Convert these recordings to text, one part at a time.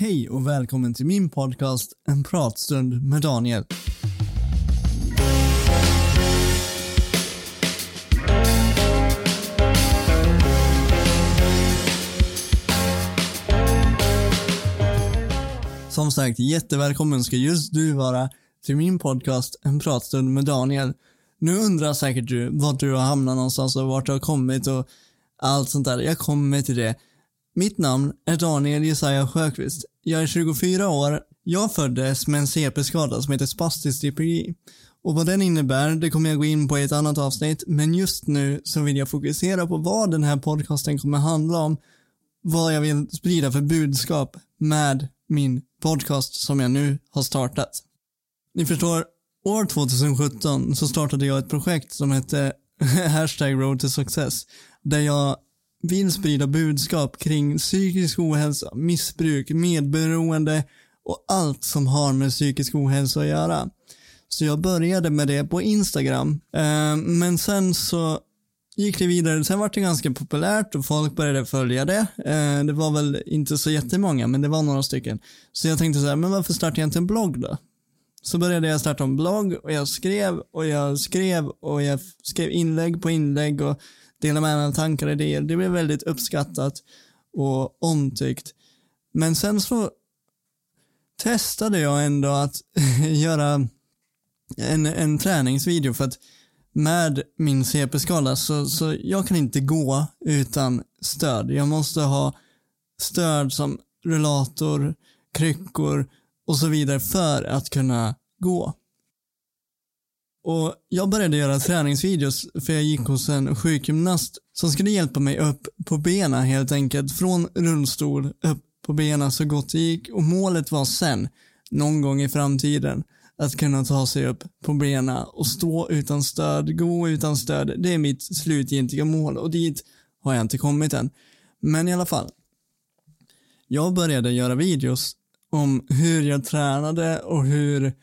Hej och välkommen till min podcast En pratstund med Daniel. Som sagt, jättevälkommen ska just du vara till min podcast En pratstund med Daniel. Nu undrar säkert du vart du har hamnat någonstans och vart du har kommit och allt sånt där. Jag kommer till det. Mitt namn är Daniel Jesaja Sjöqvist. Jag är 24 år. Jag föddes med en CP-skada som heter spastisk diplogi. Och vad den innebär, det kommer jag gå in på i ett annat avsnitt, men just nu så vill jag fokusera på vad den här podcasten kommer handla om, vad jag vill sprida för budskap med min podcast som jag nu har startat. Ni förstår, år 2017 så startade jag ett projekt som hette hashtag road to success, där jag vill sprida budskap kring psykisk ohälsa, missbruk, medberoende och allt som har med psykisk ohälsa att göra. Så jag började med det på Instagram. Eh, men sen så gick det vidare. Sen var det ganska populärt och folk började följa det. Eh, det var väl inte så jättemånga, men det var några stycken. Så jag tänkte så här, men varför startar jag inte en blogg då? Så började jag starta en blogg och jag skrev och jag skrev och jag skrev inlägg på inlägg och dela med mig av tankar och idéer. Det blev väldigt uppskattat och omtyckt. Men sen så testade jag ändå att göra en, en träningsvideo för att med min CP-skala så, så jag kan inte gå utan stöd. Jag måste ha stöd som rullator, kryckor och så vidare för att kunna gå. Och jag började göra träningsvideos för jag gick hos en sjukgymnast som skulle hjälpa mig upp på benen helt enkelt. Från rullstol upp på benen så gott det gick. Och målet var sen, någon gång i framtiden, att kunna ta sig upp på benen och stå utan stöd, gå utan stöd. Det är mitt slutgiltiga mål och dit har jag inte kommit än. Men i alla fall. Jag började göra videos om hur jag tränade och hur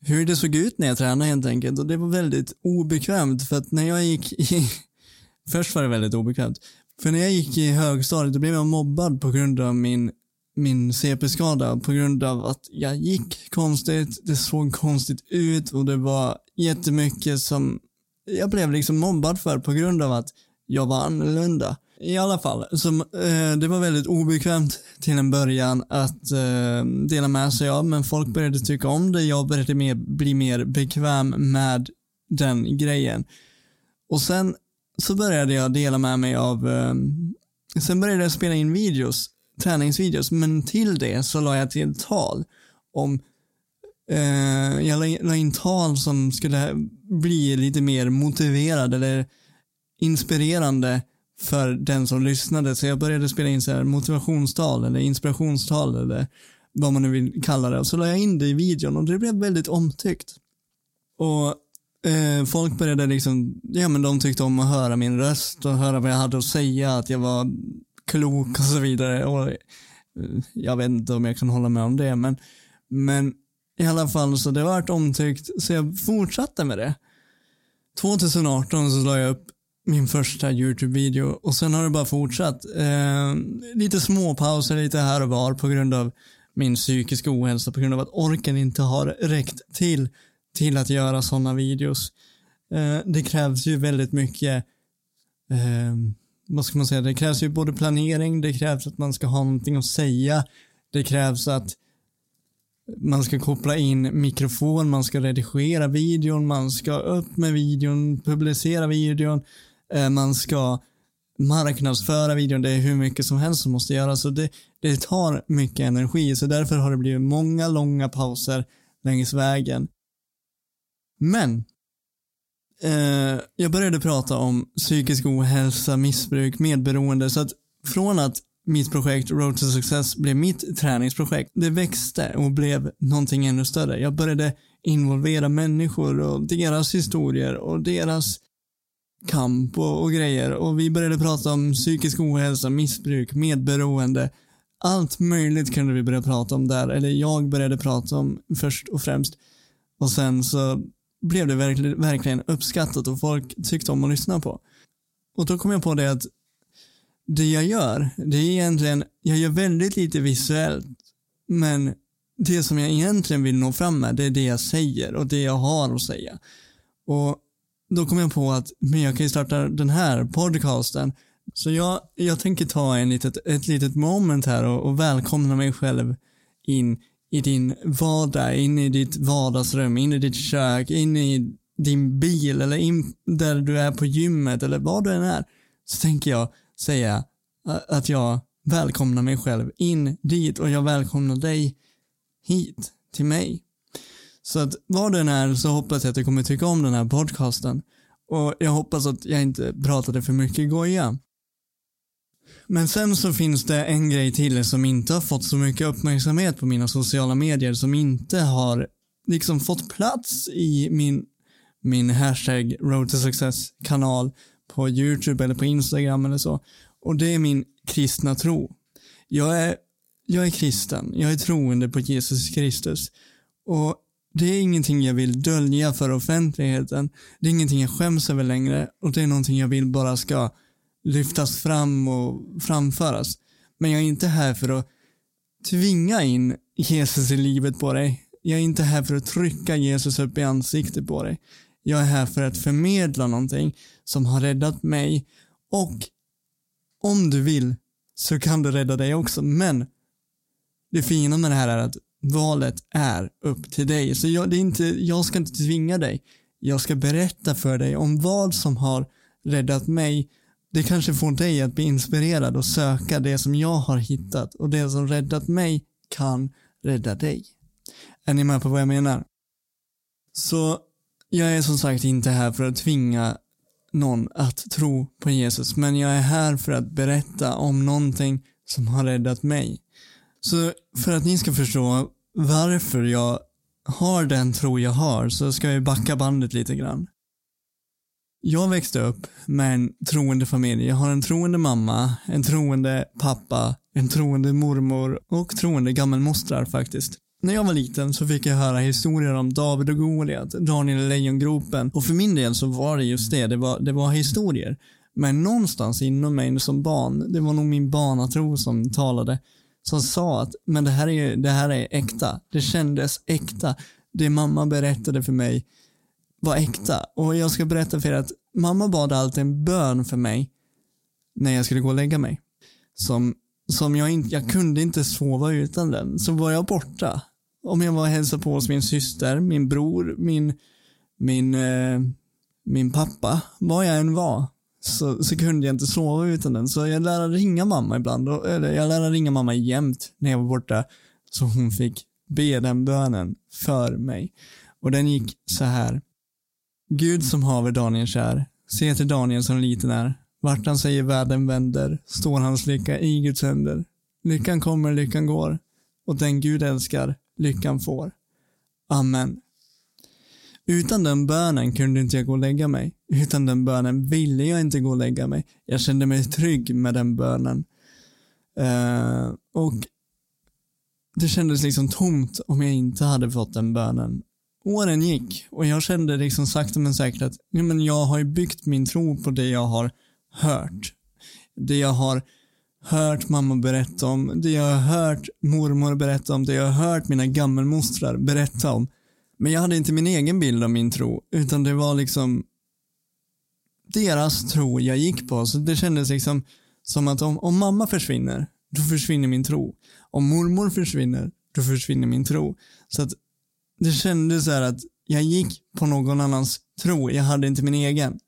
hur det såg ut när jag tränade helt enkelt. Och det var väldigt obekvämt för att när jag gick i... Först var det väldigt obekvämt. För när jag gick i högstadiet då blev jag mobbad på grund av min, min CP-skada. På grund av att jag gick konstigt, det såg konstigt ut och det var jättemycket som jag blev liksom mobbad för på grund av att jag var annorlunda. I alla fall, som, eh, det var väldigt obekvämt till en början att eh, dela med sig av, men folk började tycka om det. Jag började mer, bli mer bekväm med den grejen. Och sen så började jag dela med mig av, eh, sen började jag spela in videos, träningsvideos, men till det så la jag till tal om eh, jag la in tal som skulle bli lite mer motiverad eller inspirerande för den som lyssnade. Så jag började spela in så här motivationstal eller inspirationstal eller vad man nu vill kalla det. Och så la jag in det i videon och det blev väldigt omtyckt. Och eh, folk började liksom, ja men de tyckte om att höra min röst och höra vad jag hade att säga, att jag var klok och så vidare. Och, eh, jag vet inte om jag kan hålla med om det, men, men i alla fall så det vart omtyckt, så jag fortsatte med det. 2018 så la jag upp min första YouTube-video och sen har det bara fortsatt. Eh, lite småpauser lite här och var på grund av min psykiska ohälsa, på grund av att orken inte har räckt till till att göra sådana videos. Eh, det krävs ju väldigt mycket, eh, vad ska man säga, det krävs ju både planering, det krävs att man ska ha någonting att säga, det krävs att man ska koppla in mikrofon, man ska redigera videon, man ska upp med videon, publicera videon, Eh, Eh, man ska marknadsföra videon, det är hur mycket som helst som måste göras. Så det, det tar mycket energi, så därför har det blivit många långa pauser längs vägen. Men, eh, jag började prata om psykisk ohälsa, missbruk, medberoende, så att från att mitt projekt Road to Success blev mitt träningsprojekt, det växte och blev någonting ännu större. Jag började involvera människor och deras historier och deras kamp och, och, grejer och vi började prata om psykisk ohälsa, missbruk, medberoende. Allt möjligt kunde vi börja prata om där, eller jag började prata om först och främst. Och sen så blev det verkligen, verkligen uppskattat och folk tyckte om att lyssna på. Och då kom jag på det att det jag gör, det är egentligen, jag gör väldigt lite visuellt Men det som jag egentligen vill nå fram med, det är det jag säger och det jag har att säga. Och då kom jag på att, men jag kan ju starta den här podcasten. Så jag, jag tänker ta en litet, ett litet moment här och, och välkomna mig själv in i din vardag, in i ditt vardagsrum, in i ditt kök, in i din bil eller in där du är på gymmet eller vad du än är. Så tänker jag säga att jag välkomnar mig själv in dit och jag välkomnar dig hit till mig. Så att vad den är så hoppas jag att du kommer tycka om den här podcasten. Och jag hoppas att jag inte pratade för mycket goja. Men sen så finns det en grej till som inte har fått så mycket uppmärksamhet på mina sociala medier som inte har liksom fått plats i min, min hashtag Road to Success kanal på YouTube eller på Instagram eller så. Och det är min kristna tro. Jag är, jag är kristen, jag är troende på Jesus Kristus. Och det är ingenting jag vill dölja för offentligheten. Det är ingenting jag skäms över längre och det är någonting jag vill bara ska lyftas fram och framföras. Men jag är inte här för att tvinga in Jesus i livet på dig. Jag är inte här för att trycka Jesus upp i ansiktet på dig. Jag är här för att förmedla någonting som har räddat mig och om du vill så kan det rädda dig också. Men det fina med det här är att valet är upp till dig. Så jag, det är inte, jag ska inte tvinga dig. Jag ska berätta för dig om vad som har räddat mig. Det kanske får dig att bli inspirerad och söka det som jag har hittat och det som räddat mig kan rädda dig. Är ni med på vad jag menar? Så jag är som sagt inte här för att tvinga någon att tro på Jesus, men jag är här för att berätta om någonting som har räddat mig. Så för att ni ska förstå varför jag har den tro jag har så ska jag backa bandet lite grann. Jag växte upp med en troende familj. Jag har en troende mamma, en troende pappa, en troende mormor och troende gammelmostrar faktiskt. När jag var liten så fick jag höra historier om David och Goliat, Daniel i lejongropen och för min del så var det just det, det var, det var historier. Men någonstans inom mig som barn, det var nog min barnatro som talade, som sa att men det här är, det här är äkta. Det kändes äkta. Det mamma berättade för mig var äkta. Och jag ska berätta för er att mamma bad alltid en bön för mig när jag skulle gå och lägga mig. Som, som jag inte, jag kunde inte sova utan den. Så var jag borta. Om jag var och hälsade på hos min syster, min bror, min, min, eh, min pappa, var jag än var, så, så kunde jag inte sova utan den. Så jag lärde ringa mamma ibland, och, eller jag lärde ringa mamma jämt när jag var borta. Så hon fick be den bönen för mig. Och den gick så här. Gud som haver Daniel kär, se till Daniel som liten är. Vart han säger världen vänder, står hans lycka i Guds händer. Lyckan kommer, lyckan går. Och den Gud älskar, lyckan får. Amen. Utan den bönen kunde inte jag gå och lägga mig. Utan den bönen ville jag inte gå och lägga mig. Jag kände mig trygg med den bönen. Uh, och det kändes liksom tomt om jag inte hade fått den bönen. Åren gick och jag kände liksom sakta men säkert att ja, men jag har ju byggt min tro på det jag har hört. Det jag har hört mamma berätta om, det jag har hört mormor berätta om, det jag har hört mina gammelmostrar berätta om. Men jag hade inte min egen bild av min tro, utan det var liksom deras tro jag gick på. Så det kändes liksom som att om, om mamma försvinner, då försvinner min tro. Om mormor försvinner, då försvinner min tro. Så att det kändes så att jag gick på någon annans tro, jag hade inte min egen.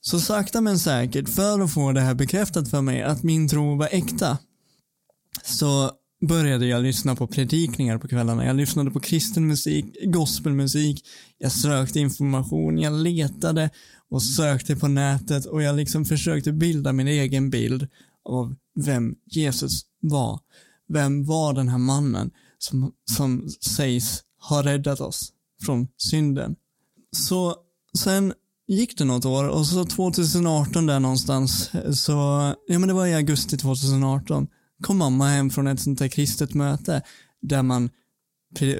Så sakta men säkert, för att få det här bekräftat för mig, att min tro var äkta, så började jag lyssna på predikningar på kvällarna. Jag lyssnade på kristen musik, gospelmusik, jag sökte information, jag letade och sökte på nätet och jag liksom försökte bilda min egen bild av vem Jesus var. Vem var den här mannen som, som sägs ha räddat oss från synden? Så sen gick det något år och så 2018 där någonstans, så, ja men det var i augusti 2018, kom mamma hem från ett sånt där kristet möte där man,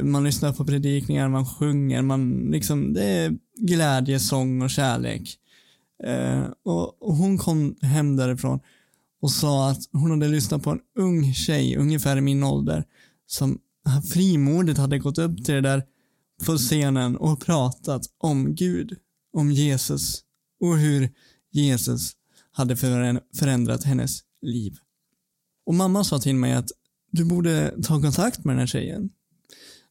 man lyssnar på predikningar, man sjunger, man liksom, det är glädje, sång och kärlek. Eh, och, och, hon kom hem därifrån och sa att hon hade lyssnat på en ung tjej, ungefär i min ålder, som frimodigt hade gått upp till det där på scenen och pratat om Gud, om Jesus och hur Jesus hade förändrat hennes liv. Och mamma sa till mig att du borde ta kontakt med den här tjejen.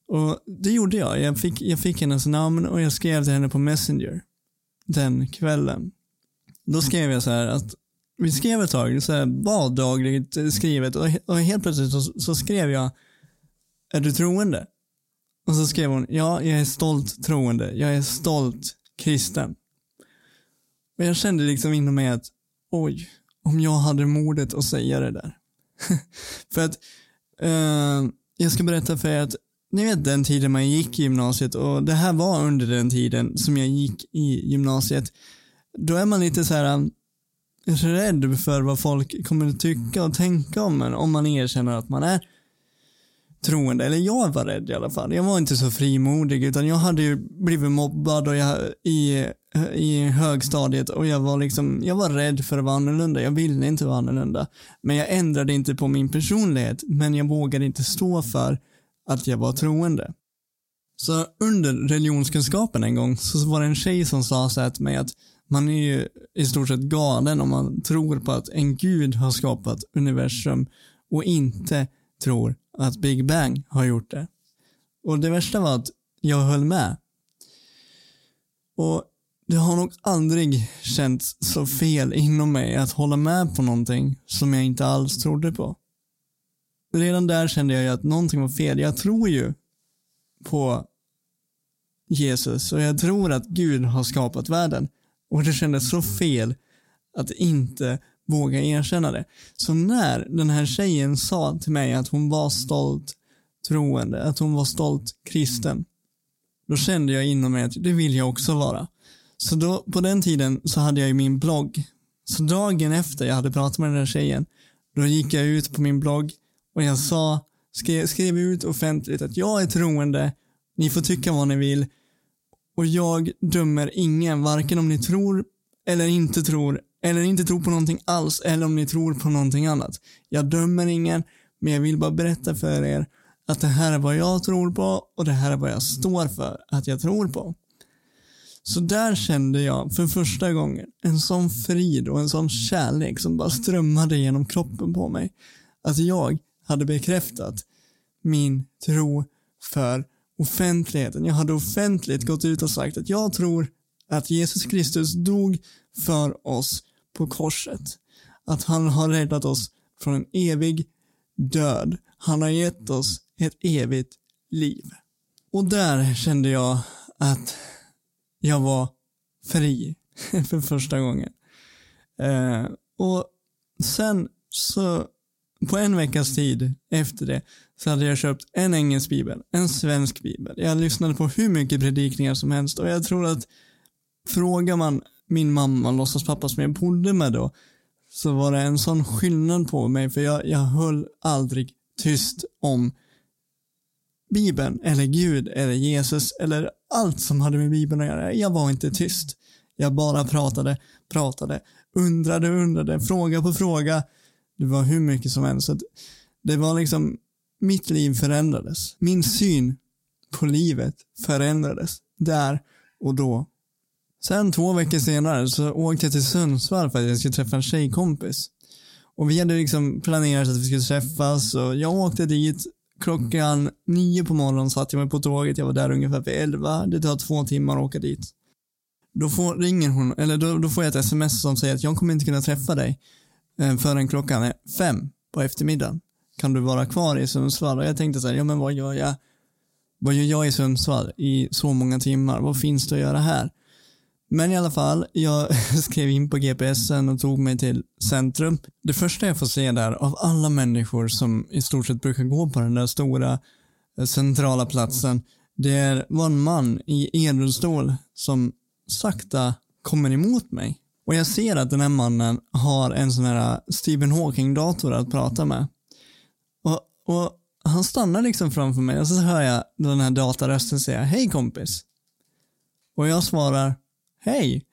Och det gjorde jag. Jag fick, jag fick hennes namn och jag skrev till henne på Messenger den kvällen. Då skrev jag så här att vi skrev ett tag, så här vardagligt skrivet och, och helt plötsligt så, så, skrev jag Är du troende? Och så skrev hon Ja, jag är stolt troende. Jag är stolt kristen. Och jag kände liksom inom mig att oj, om jag hade modet att säga det där. för att uh, jag ska berätta för er att ni vet den tiden man gick i gymnasiet och det här var under den tiden som jag gick i gymnasiet. Då är man lite så här um, rädd för vad folk kommer att tycka och tänka om en om man erkänner att man är troende. Eller jag var rädd i alla fall. Jag var inte så frimodig utan jag hade ju blivit mobbad och jag, i, i högstadiet och jag var liksom, jag var rädd för att vara annorlunda. Jag ville inte vara annorlunda. Men jag ändrade inte på min personlighet men jag vågade inte stå för att jag var troende. Så under religionskunskapen en gång så var det en tjej som sa så här till mig att man är ju i stort sett galen om man tror på att en gud har skapat universum och inte tror att Big Bang har gjort det. Och det värsta var att jag höll med. Och det har nog aldrig känts så fel inom mig att hålla med på någonting som jag inte alls trodde på. Redan där kände jag ju att någonting var fel. Jag tror ju på Jesus och jag tror att Gud har skapat världen. Och det kändes så fel att inte våga erkänna det. Så när den här tjejen sa till mig att hon var stolt troende, att hon var stolt kristen, då kände jag inom mig att det vill jag också vara. Så då, på den tiden så hade jag ju min blogg. Så dagen efter jag hade pratat med den här tjejen, då gick jag ut på min blogg och jag sa, skrev, skrev ut offentligt att jag är troende, ni får tycka vad ni vill, och jag dömer ingen, varken om ni tror eller inte tror, eller inte tror på någonting alls, eller om ni tror på någonting annat. Jag dömer ingen, men jag vill bara berätta för er att det här är vad jag tror på och det här är vad jag står för att jag tror på. Så där kände jag för första gången en sån frid och en sån kärlek som bara strömmade genom kroppen på mig. Att jag hade bekräftat min tro för offentligheten. Jag hade offentligt gått ut och sagt att jag tror att Jesus Kristus dog för oss på korset. Att han har räddat oss från en evig död. Han har gett oss ett evigt liv. Och där kände jag att jag var fri för första gången. Eh, och sen så på en veckas tid efter det så hade jag köpt en engelsk bibel, en svensk bibel. Jag lyssnade på hur mycket predikningar som helst och jag tror att frågar man min mamma, låtsaspappa som jag bodde med då, så var det en sån skillnad på mig för jag, jag höll aldrig tyst om Bibeln eller Gud eller Jesus eller allt som hade med Bibeln att göra. Jag var inte tyst. Jag bara pratade, pratade, undrade, undrade, fråga på fråga. Det var hur mycket som helst. Så det var liksom, mitt liv förändrades. Min syn på livet förändrades där och då. Sen två veckor senare så åkte jag till Sundsvall för att jag skulle träffa en tjejkompis. Och vi hade liksom planerat att vi skulle träffas och jag åkte dit klockan nio på morgonen satt jag mig på tåget. Jag var där ungefär vid elva. Det tar två timmar att åka dit. Då får, ringer hon, eller då, då får jag ett sms som säger att jag kommer inte kunna träffa dig eh, förrän klockan är fem på eftermiddagen. Kan du vara kvar i Sundsvall? Och jag tänkte så här, ja men vad gör jag? Vad gör jag i Sundsvall i så många timmar? Vad finns det att göra här? Men i alla fall, jag skrev in på GPSen och tog mig till centrum. Det första jag får se där, av alla människor som i stort sett brukar gå på den där stora eh, centrala platsen, det var en man i elrullstol som sakta kommer emot mig. Och jag ser att den här mannen har en sån här eh, Stephen Hawking-dator att prata med. Och, och han stannar liksom framför mig och så hör jag den här datarösten säga Hej kompis. Och jag svarar hej.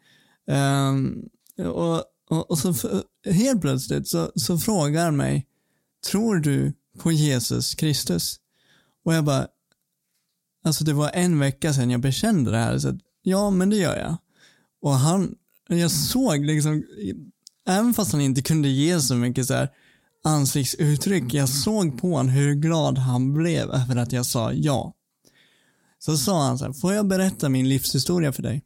Um, ehm, och, och, och, så helt plötsligt så, så frågar han mig, tror du på Jesus Kristus? Och jag bara, alltså det var en vecka sedan jag bekände det här. Så att, ja, men det gör jag. Och han, jag såg liksom, även fast han inte kunde ge så mycket så här ansiktsuttryck, jag såg på honom hur glad han blev över att jag sa ja. Så sa han så här, får jag berätta min livshistoria för dig?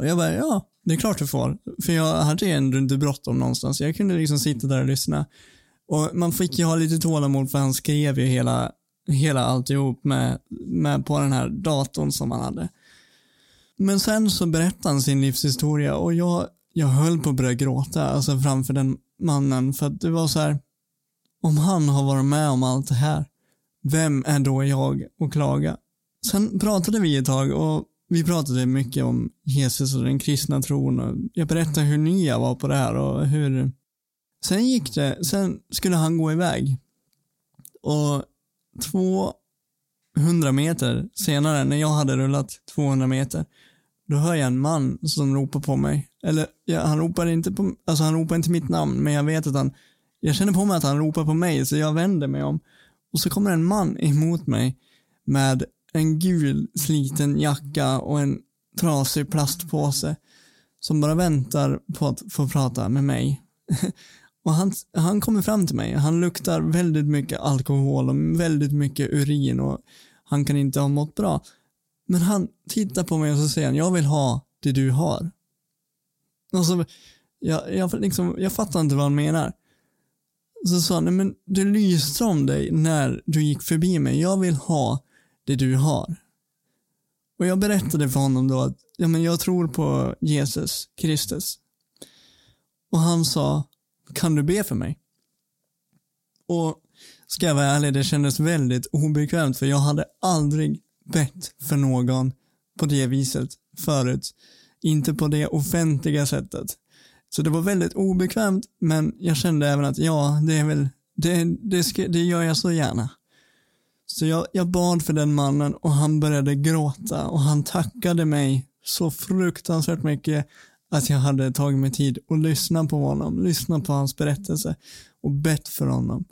Och jag bara, ja, det är klart du får. För jag hade ändå inte bråttom någonstans. Jag kunde liksom sitta där och lyssna. Och man fick ju ha lite tålamod för han skrev ju hela, hela alltihop med, med på den här datorn som han hade. Men sen så berättade han sin livshistoria och jag, jag höll på att börja gråta alltså framför den mannen för att det var så här, om han har varit med om allt det här, vem är då jag att klaga? Sen pratade vi ett tag och vi pratade mycket om Jesus och den kristna tron och jag berättade hur ny jag var på det här och hur Sen gick det, sen skulle han gå iväg och 200 meter senare när jag hade rullat 200 meter då hör jag en man som ropar på mig. Eller ja, han ropar inte på, alltså han ropar inte mitt namn men jag vet att han, jag känner på mig att han ropar på mig så jag vänder mig om och så kommer en man emot mig med en gul sliten jacka och en trasig plastpåse som bara väntar på att få prata med mig. och han, han kommer fram till mig. Han luktar väldigt mycket alkohol och väldigt mycket urin och han kan inte ha mått bra. Men han tittar på mig och så säger han, jag vill ha det du har. Alltså, jag, jag, liksom, jag fattar inte vad han menar. Så sa han, men det lyste om dig när du gick förbi mig. Jag vill ha det du har. Och jag berättade för honom då att ja, men jag tror på Jesus Kristus. Och han sa, kan du be för mig? Och ska jag vara ärlig, det kändes väldigt obekvämt för jag hade aldrig bett för någon på det viset förut. Inte på det offentliga sättet. Så det var väldigt obekvämt, men jag kände även att ja, det är väl, det, det, ska, det gör jag så gärna. Så jag, jag bad för den mannen och han började gråta och han tackade mig så fruktansvärt mycket att jag hade tagit mig tid att lyssna på honom, lyssna på hans berättelse och bett för honom.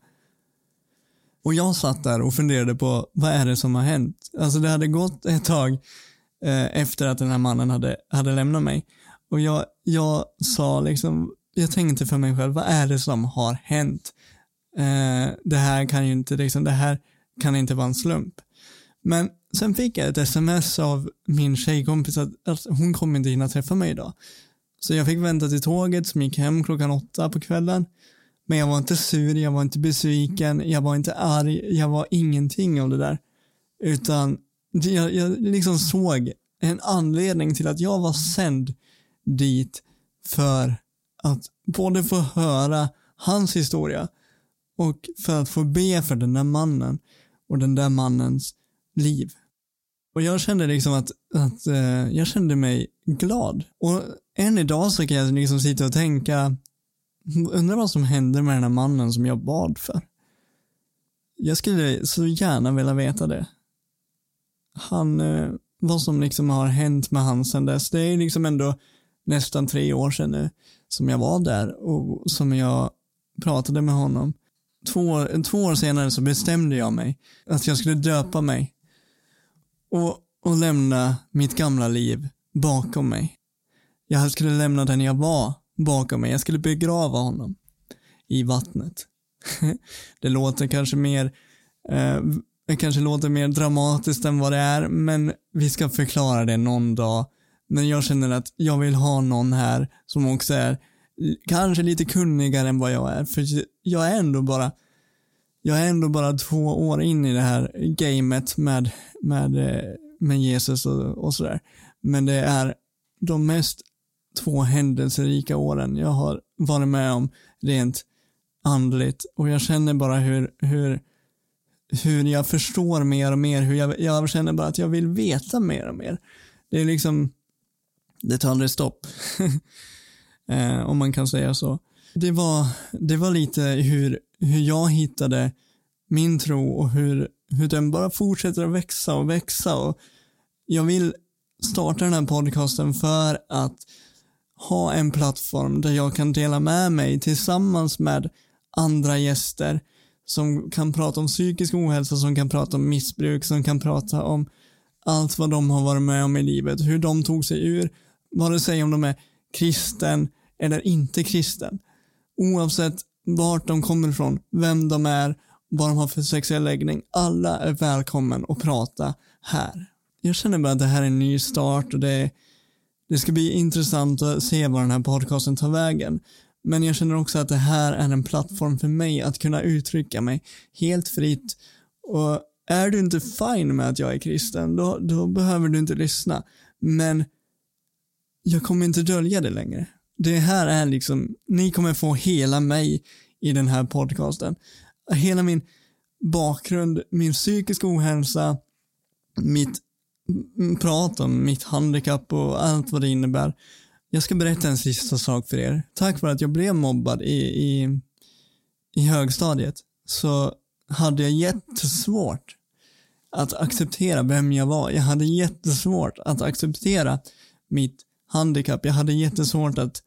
Och jag satt där och funderade på vad är det som har hänt? Alltså det hade gått ett tag eh, efter att den här mannen hade, hade lämnat mig. Och jag, jag sa liksom, jag tänkte för mig själv, vad är det som har hänt? Eh, det här kan ju inte, liksom, det här kan inte vara en slump. Men sen fick jag ett sms av min tjejkompis att, att hon kommer inte hinna träffa mig idag. Så jag fick vänta till tåget som gick hem klockan åtta på kvällen. Men jag var inte sur, jag var inte besviken, jag var inte arg, jag var ingenting av det där. Utan jag, jag liksom såg en anledning till att jag var sänd dit för att både få höra hans historia och för att få be för den där mannen och den där mannens liv. Och jag kände liksom att, att eh, jag kände mig glad. Och än idag så kan jag liksom sitta och tänka, undrar vad som hände med den här mannen som jag bad för. Jag skulle så gärna vilja veta det. Han, eh, vad som liksom har hänt med han sen dess. Det är liksom ändå nästan tre år sedan nu som jag var där och som jag pratade med honom två, två år senare så bestämde jag mig att jag skulle döpa mig och, och lämna mitt gamla liv bakom mig. Jag skulle lämna den jag var bakom mig. Jag skulle begrava honom i vattnet. det låter kanske mer eh, det kanske låter mer dramatiskt än vad det är, men vi ska förklara det någon dag. Men jag känner att jag vill ha någon här som också är kanske lite kunnigare än vad jag är. För jag är ändå bara jag är ändå bara två år in i det här gamet med, med, eh, med Jesus och, och sådär. Men det är de mest två händelserika åren jag har varit med om rent andligt och jag känner bara hur, hur, hur jag förstår mer och mer, hur jag, jag känner bara att jag vill veta mer och mer. Det är liksom, det tar aldrig stopp. eh, om man kan säga så. Det var, det var lite hur, hur jag hittade min tro och hur, hur den bara fortsätter att växa och växa. Och jag vill starta den här podcasten för att ha en plattform där jag kan dela med mig tillsammans med andra gäster som kan prata om psykisk ohälsa, som kan prata om missbruk, som kan prata om allt vad de har varit med om i livet, hur de tog sig ur, vare sig om de är kristen eller inte kristen. Oavsett vart de kommer ifrån, vem de är, vad de har för sexuell läggning. Alla är välkommen att prata här. Jag känner bara att det här är en ny start och det, det ska bli intressant att se var den här podcasten tar vägen. Men jag känner också att det här är en plattform för mig att kunna uttrycka mig helt fritt. Och är du inte fine med att jag är kristen, då, då behöver du inte lyssna. Men jag kommer inte dölja det längre. Det här är liksom, ni kommer få hela mig i den här podcasten. Hela min bakgrund, min psykiska ohälsa, mitt prat om mitt handikapp och allt vad det innebär. Jag ska berätta en sista sak för er. Tack vare att jag blev mobbad i, i, i högstadiet så hade jag jättesvårt att acceptera vem jag var. Jag hade jättesvårt att acceptera mitt handikapp. Jag hade jättesvårt att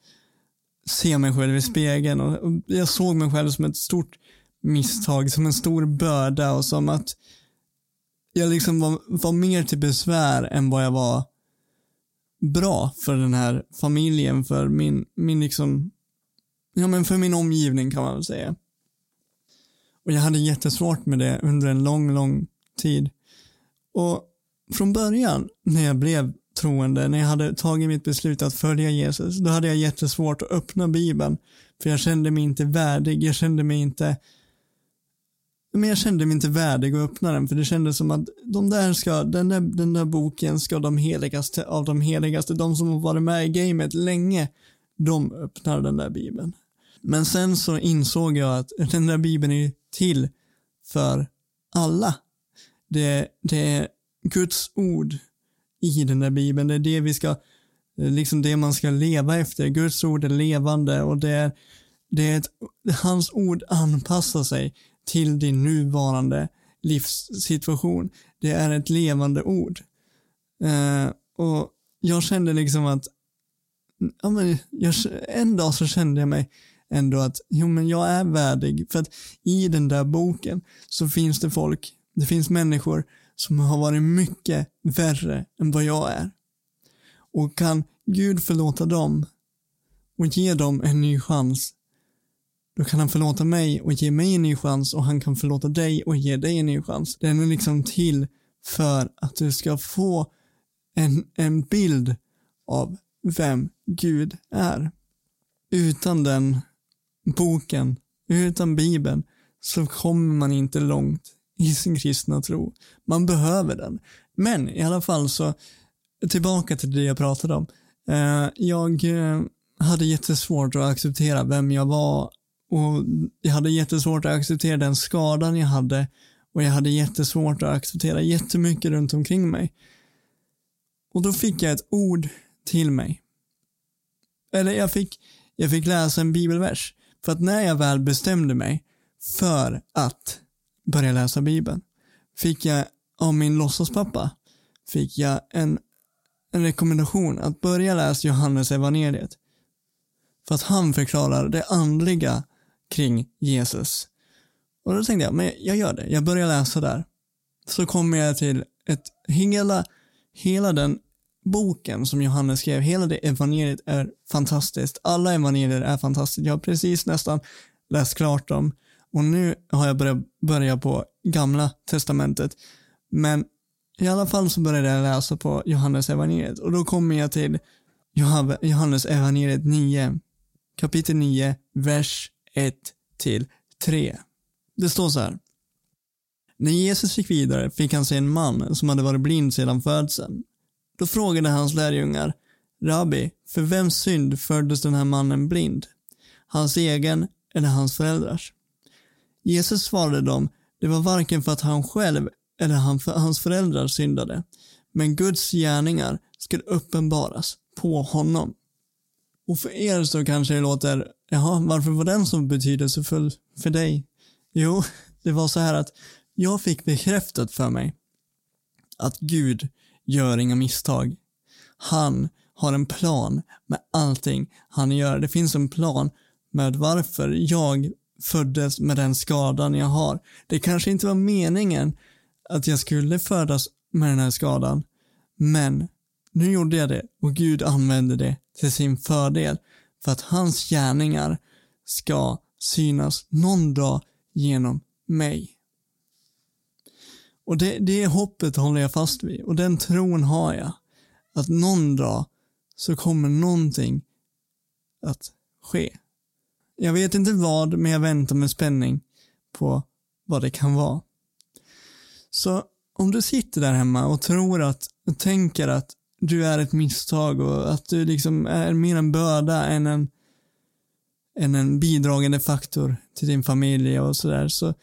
se mig själv i spegeln och jag såg mig själv som ett stort misstag, som en stor börda och som att jag liksom var, var mer till besvär än vad jag var bra för den här familjen, för min, min liksom, ja men för min omgivning kan man väl säga. Och jag hade jättesvårt med det under en lång, lång tid. Och från början när jag blev troende, när jag hade tagit mitt beslut att följa Jesus, då hade jag jättesvårt att öppna Bibeln. För jag kände mig inte värdig, jag kände mig inte men jag kände mig inte värdig att öppna den för det kändes som att de där ska, den där, den där boken ska de heligaste av de heligaste, de som har varit med i gamet länge, de öppnar den där bibeln. Men sen så insåg jag att den där bibeln är till för alla. Det, det är Guds ord i den där bibeln, det är det vi ska, liksom det man ska leva efter. Guds ord är levande och det är, det är ett, hans ord anpassar sig till din nuvarande livssituation. Det är ett levande ord. Eh, och jag kände liksom att, ja men, jag, en dag så kände jag mig ändå att, jo men jag är värdig. För att i den där boken så finns det folk, det finns människor som har varit mycket värre än vad jag är. Och kan Gud förlåta dem och ge dem en ny chans då kan han förlåta mig och ge mig en ny chans och han kan förlåta dig och ge dig en ny chans. Den är liksom till för att du ska få en, en bild av vem Gud är. Utan den boken, utan Bibeln, så kommer man inte långt i sin kristna tro. Man behöver den. Men i alla fall så, tillbaka till det jag pratade om. Eh, jag eh, hade jättesvårt att acceptera vem jag var och jag hade jättesvårt att acceptera den skadan jag hade och jag hade jättesvårt att acceptera jättemycket runt omkring mig. Och då fick jag ett ord till mig. Eller jag fick, jag fick läsa en bibelvers. För att när jag väl bestämde mig för att börja läsa bibeln fick jag av min låtsaspappa fick jag en, en rekommendation att börja läsa Johannes evangeliet. För att han förklarar det andliga kring Jesus. Och då tänkte jag, men jag gör det. Jag börjar läsa där. Så kommer jag till ett, hela, hela den boken som Johannes skrev, hela det evangeliet är fantastiskt. Alla evangelier är fantastiska. Jag har precis nästan läst klart dem och nu har jag börjat börja på gamla testamentet. Men i alla fall så började jag läsa på Johannes evangeliet och då kommer jag till Johannes evangeliet 9, kapitel 9, vers 1 till 3. Det står så här. När Jesus gick vidare fick han se en man som hade varit blind sedan födseln. Då frågade hans lärjungar, Rabbi, för vems synd föddes den här mannen blind? Hans egen eller hans föräldrars? Jesus svarade dem, det var varken för att han själv eller hans föräldrar syndade, men Guds gärningar skulle uppenbaras på honom. Och för er så kanske det låter, jaha, varför var den så betydelsefull för dig? Jo, det var så här att jag fick bekräftat för mig att Gud gör inga misstag. Han har en plan med allting han gör. Det finns en plan med varför jag föddes med den skadan jag har. Det kanske inte var meningen att jag skulle födas med den här skadan, men nu gjorde jag det och Gud använde det till sin fördel för att hans gärningar ska synas någon dag genom mig. Och det, det hoppet håller jag fast vid och den tron har jag. Att någon dag så kommer någonting att ske. Jag vet inte vad, men jag väntar med spänning på vad det kan vara. Så om du sitter där hemma och tror att, och tänker att du är ett misstag och att du liksom är mer en börda än en, än en bidragande faktor till din familj och sådär, så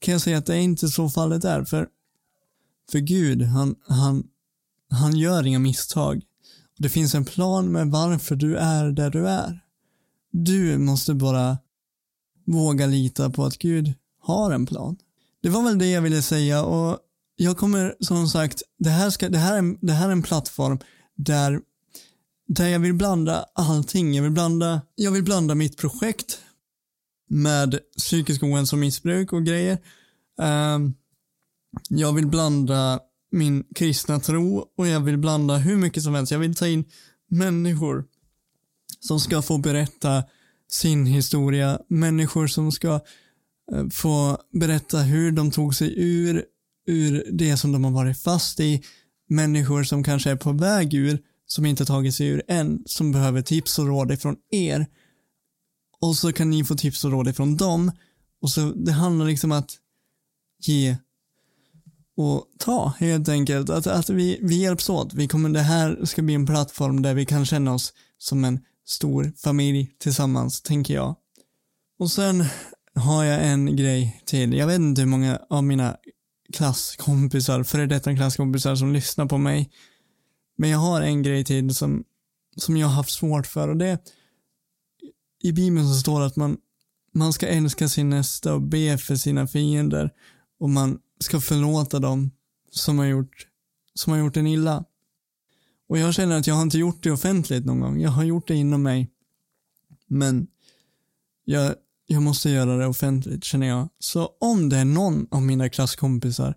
kan jag säga att det är inte så fallet är. För, för Gud, han, han, han gör inga misstag. Det finns en plan med varför du är där du är. Du måste bara våga lita på att Gud har en plan. Det var väl det jag ville säga och jag kommer som sagt, det här, ska, det här, är, det här är en plattform där, där jag vill blanda allting. Jag vill blanda, jag vill blanda mitt projekt med psykisk ohälsa och missbruk och grejer. Um, jag vill blanda min kristna tro och jag vill blanda hur mycket som helst. Jag vill ta in människor som ska få berätta sin historia. Människor som ska eh, få berätta hur de tog sig ur, ur det som de har varit fast i. Människor som kanske är på väg ur, som inte tagit sig ur än, som behöver tips och råd ifrån er. Och så kan ni få tips och råd ifrån dem. Och så det handlar liksom att ge och ta helt enkelt. Att, att vi, vi hjälps åt. Vi kommer, det här ska bli en plattform där vi kan känna oss som en stor familj tillsammans, tänker jag. Och sen har jag en grej till. Jag vet inte hur många av mina klasskompisar, före detta klasskompisar som lyssnar på mig. Men jag har en grej till som, som jag har haft svårt för och det i Bibeln så står det att man, man ska älska sin nästa och be för sina fiender och man ska förlåta dem som har gjort, som har gjort en illa. Och jag känner att jag har inte gjort det offentligt någon gång. Jag har gjort det inom mig. Men jag, jag måste göra det offentligt känner jag. Så om det är någon av mina klasskompisar,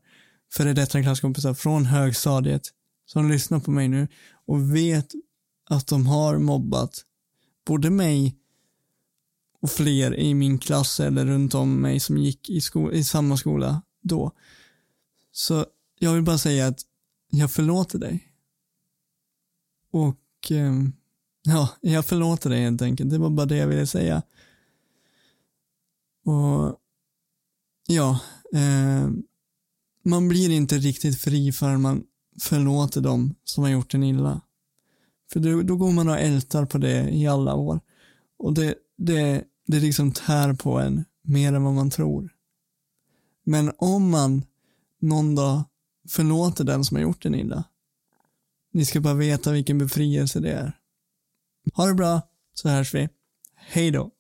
före detta klasskompisar från högstadiet, som lyssnar på mig nu och vet att de har mobbat både mig och fler i min klass eller runt om mig som gick i, sko i samma skola då. Så jag vill bara säga att jag förlåter dig. Och ehm, ja, jag förlåter dig helt enkelt. Det var bara det jag ville säga. Och ja, eh, man blir inte riktigt fri förrän man förlåter dem som har gjort en illa. För då, då går man och ältar på det i alla år. Och det, det, det liksom tär på en mer än vad man tror. Men om man någon dag förlåter den som har gjort en illa, ni ska bara veta vilken befrielse det är. Ha det bra, så hörs vi. Hej då.